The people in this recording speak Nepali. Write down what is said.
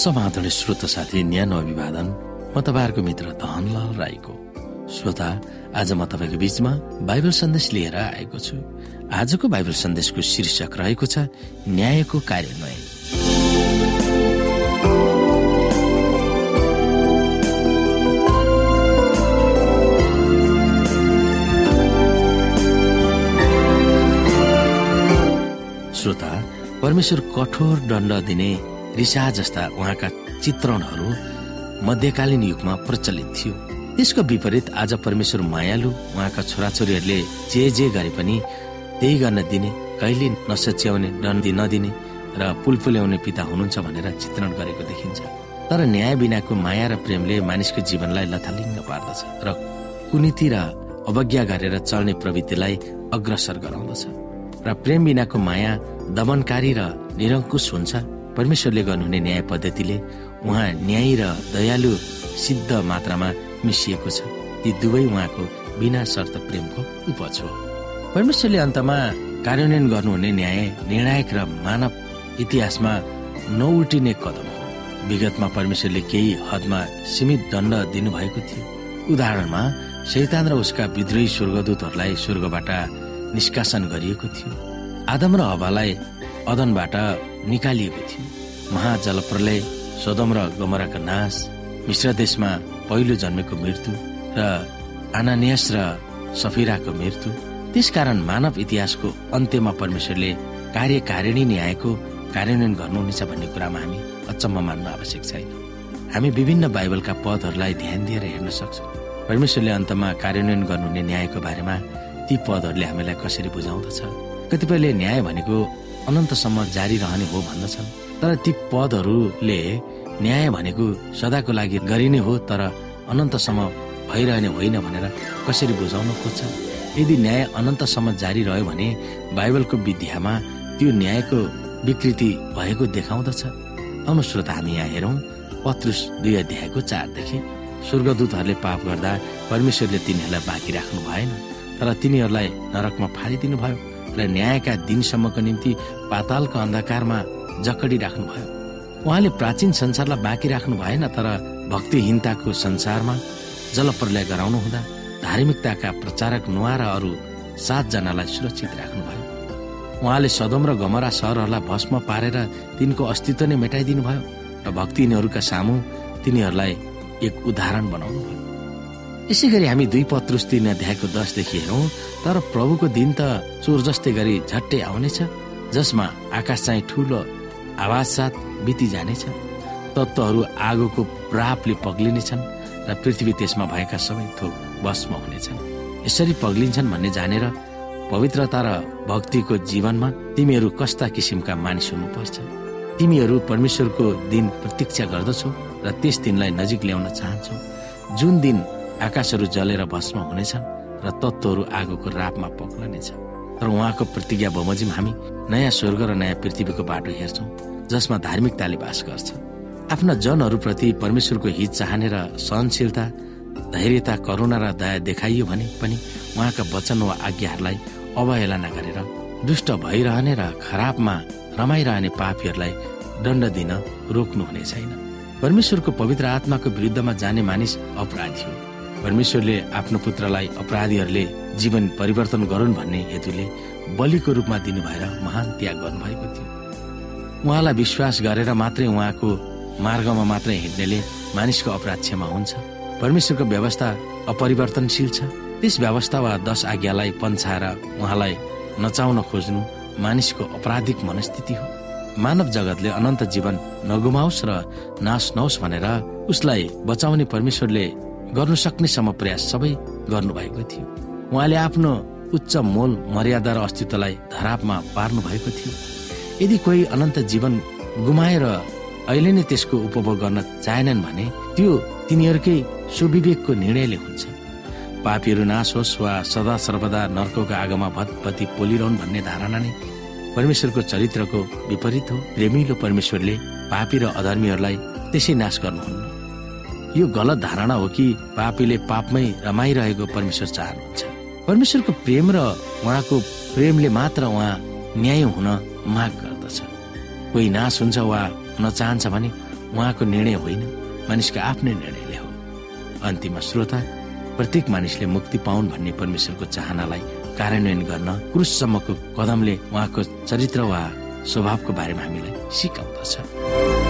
समाधान श्रोत साथी न्यानो अभिवादन। म तपाईँहरूको मित्र धनलाल राईको। श्रोता आज म तपाईँको बीचमा बाइबल सन्देश लिएर आएको छु। आजको बाइबल सन्देशको शीर्षक रहेको छ न्यायको कार्यान्वयन। श्रोता परमेश्वर कठोर दण्ड दिने रिसा जस्ता उहाँका चित्रणहरू मध्यकालीन युगमा प्रचलित थियो। त्यसको विपरीत आज परमेश्वर मायालु उहाँका छोराछोरीहरूले जे जे गरे पनि त्यही गर्न दिने कहिले नसच्याउने दण्ड नदिने र पुल पुल्याउने पिता हुनुहुन्छ भनेर चित्रण गरेको देखिन्छ। तर न्याय बिनाको माया र प्रेमले मानिसको जीवनलाई लथालिङ्ग पार्दछ र कुनीति र अवज्ञा गरेर चल्ने प्रवृत्तिलाई अग्रसर गराउँदछ। र प्रेम बिनाको माया दमनकारी र निरङ्कुश हुन्छ। परमेश्वरले गर्नुहुने न्याय पद्धतिले उहाँ न्याय र दयालु सिद्ध मात्रामा मिसिएको छ। ती दुवै उहाँको बिना शर्त प्रेमको उपज हो। परमेश्वरले अन्तमा कार्यान्वयन गर्नुहुने न्याय निर्णायक र मानव इतिहासमा नउल्टिने कदम हो। विगतमा परमेश्वरले केही हदमा सीमित दण्ड दिनुभएको थियो। उदाहरणमा शैतान र उसका विद्रोही स्वर्गदूतहरूलाई स्वर्गबाट निष्कासन गरिएको थियो। आदम र हवालाई अदनबाट निकालिएको थियो। महाजलप्रलय सोदम र गमराको नाश मिश्र देशमा पहिलो जन्मेको मृत्यु र आनानियस र सफिराको मृत्यु। त्यसकारण मानव इतिहासको अन्त्यमा परमेश्वरले कार्यकारिणी न्यायको कार्यान्वयन गर्नुहुनेछ भन्ने कुरामा हामी अचम्म मान्न आवश्यक छैन। हामी विभिन्न बाइबलका पदहरूलाई ध्यान दिएर हेर्न सक्छौँ। परमेश्वरले अन्तमा कार्यान्वयन गर्नुहुने न्यायको बारेमा ती पदहरूले हामीलाई कसरी बुझाउँदछ? कतिपयले न्याय भनेको अनन्तसम्म जारी रहने हो भन्दछन्। तर ती पदहरूले न्याय भनेको सदाको लागि गरिने हो तर अनन्तसम्म भइरहने होइन भनेर कसरी बुझाउन खोज्छ यदि न्याय अनन्तसम्म जारी रह्यो भने बाइबलको विद्यामा त्यो न्यायको विकृति भएको देखाउँदछ। आउनु श्रोता हामी यहाँ हेरौँ पत्रुस दुई अध्यायको चारदेखि स्वर्गदूतहरूले पाप गर्दा परमेश्वरले तिनीहरूलाई बाँकी राख्नु भएन तर तिनीहरूलाई नरकमा फालिदिनु भयो। र न्यायका दिनसम्मको निम्ति पातालको अन्धकारमा जकडी राख्नुभयो। उहाँले प्राचीन संसारलाई बाँकी राख्नु भएन तर भक्तिहीनताको संसारमा जलप्रलय गराउनु हुँदा धार्मिकताका प्रचारक नुहा र अरू सातजनालाई सुरक्षित राख्नुभयो। उहाँले सदम र गमरा सहरहरूलाई भस्म पारेर तिनको अस्तित्व नै मेटाइदिनु भयो र भक्तिहीनहरूका सामु तिनीहरूलाई एक उदाहरण बनाउनु भयो यसै गरी हामी दुई पत्रुस तीन अध्यायको दसदेखि हेरौँ तर प्रभुको दिन त चोर जस्तै गरी झट्टै आउनेछ जसमा आकाश चाहिँ ठुलो आवाज साथ बिति जानेछ तत्त्वहरू आगोको प्रापले पग्लिनेछन् र पृथ्वी त्यसमा भएका सबै थोक भस्म हुनेछन्। यसरी पग्लिन्छन् भन्ने जानेर पवित्रता र भक्तिको जीवनमा तिमीहरू कस्ता किसिमका मानिस हुनुपर्छ। तिमीहरू परमेश्वरको दिन प्रतीक्षा गर्दछौ र त्यस दिनलाई नजिक ल्याउन चाहन्छौ। जुन दिन आकाशहरू जलेर भस्म हुनेछन् र तत्त्वहरू आगोको रापमा पक्लनेछ तर उहाँको प्रतिज्ञा बमोजिम हामी नयाँ स्वर्ग र नयाँ पृथ्वीको बाटो हेर्छौँ जसमा धार्मिकताले बास गर्छ। आफ्ना जनहरूप्रति परमेश्वरको हित चाहने र सहनशीलता धैर्यता करुणा र दया देखाइयो भने पनि उहाँका वचन वा आज्ञाहरूलाई अवहेला नगरेर दुष्ट भइरहने र खराबमा रमाइरहने पापीहरूलाई दण्ड दिन रोक्नुहुने छैन। परमेश्वरको पवित्र आत्माको विरुद्धमा जाने मानिस अपराधी हो। परमेश्वरले आफ्नो पुत्रलाई अपराधीहरूले जीवन परिवर्तन गरून् भन्ने हेतुले बलिको रूपमा दिनु भएर महान त्याग गर्नुभएको थियो। उहाँलाई विश्वास गरेर मात्रै उहाँको मार्गमा मात्रै हिँड्नेले मानिसको अपराध क्षमा हुन्छ। परमेश्वरको व्यवस्था अपरिवर्तनशील छ। त्यस व्यवस्था वा दश आज्ञालाई पन्छाएर उहाँलाई नचाउन खोज्नु मानिसको अपराधिक मनस्थिति हो। मानव जगतले अनन्त जीवन नगुमाओस् र नाश नहोस् भनेर उसलाई बचाउने परमेश्वरले गर्नु सक्नेसम्म प्रयास सबै गर्नुभएको थियो। उहाँले आफ्नो उच्च मोल मर्यादा र अस्तित्वलाई धरापमा पार्नु भएको थियो। यदि कोही अनन्त जीवन गुमाएर अहिले नै त्यसको उपभोग गर्न चाहेनन् भने त्यो तिनीहरूकै सुविवेकको निर्णयले हुन्छ। पापीहरू नाश होस् वा सदा सर्वदा नर्कको आगोमा भतपति पोलिरहन् भन्ने धारणा नै परमेश्वरको चरित्रको विपरीत हो। प्रेमिलो परमेश्वरले पापी र अधर्मीहरूलाई त्यसै नाश गर्नुहुन्न। यो गलत धारणा हो कि पापीले पापमै रमाइरहेको परमेश्वर चाहनुहुन्छ। परमेश्वरको प्रेम र उहाँको प्रेमले मात्र उहाँ न्याय हुन माग गर्दछ। कोही नाश हुन्छ वा हुन चाहन्छ भने उहाँको निर्णय होइन। मानिसको आफ्नै निर्णयले हो। अन्तिममा श्रोता प्रत्येक मानिसले मुक्ति पाउन् भन्ने परमेश्वरको चाहनालाई कार्यान्वयन गर्न क्रुससम्मको कदमले उहाँको चरित्र वा स्वभावको बारेमा हामीलाई सिकाउँदछ।